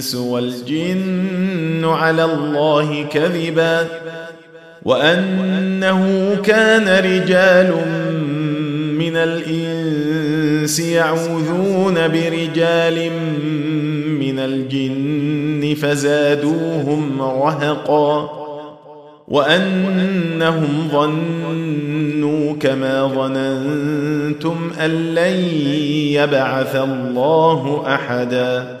الإنس والجن على الله كذبا وأنه كان رجال من الإنس يعوذون برجال من الجن فزادوهم رهقا وأنهم ظنوا كما ظننتم أن لن يبعث الله أحدا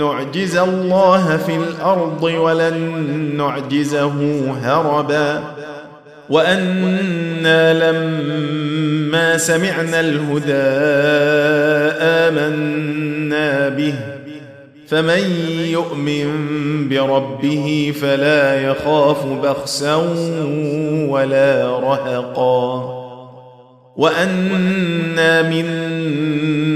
نعجز الله في الأرض ولن نعجزه هربا. وأنا لما سمعنا الهدى آمنا به. فمن يؤمن بربه فلا يخاف بخسا ولا رهقا. وأنا منا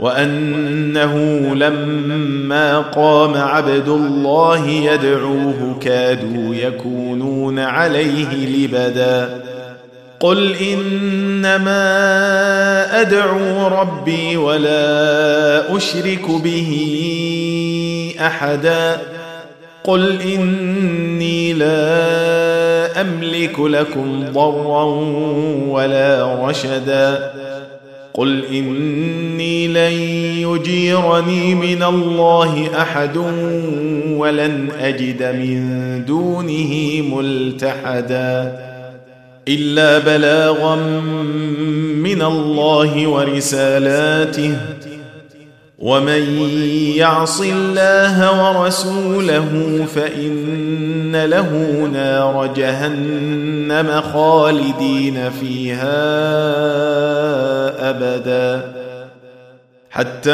وأنه لما قام عبد الله يدعوه كادوا يكونون عليه لبدا. قل إنما أدعو ربي ولا أشرك به أحدا. قل إني لا أملك لكم ضرا ولا رشدا. قل إني لن يجيرني من الله أحد ولن أجد من دونه ملتحدا إلا بلاغا من الله ورسالاته ومن يعص الله ورسوله فإن له نار جهنم خالدين فيها أبدا. حتى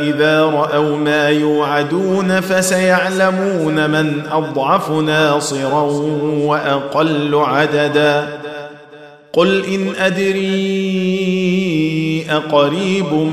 إذا رأوا ما يوعدون فسيعلمون من أضعف ناصرا وأقل عددا. قل إن أدري أقريب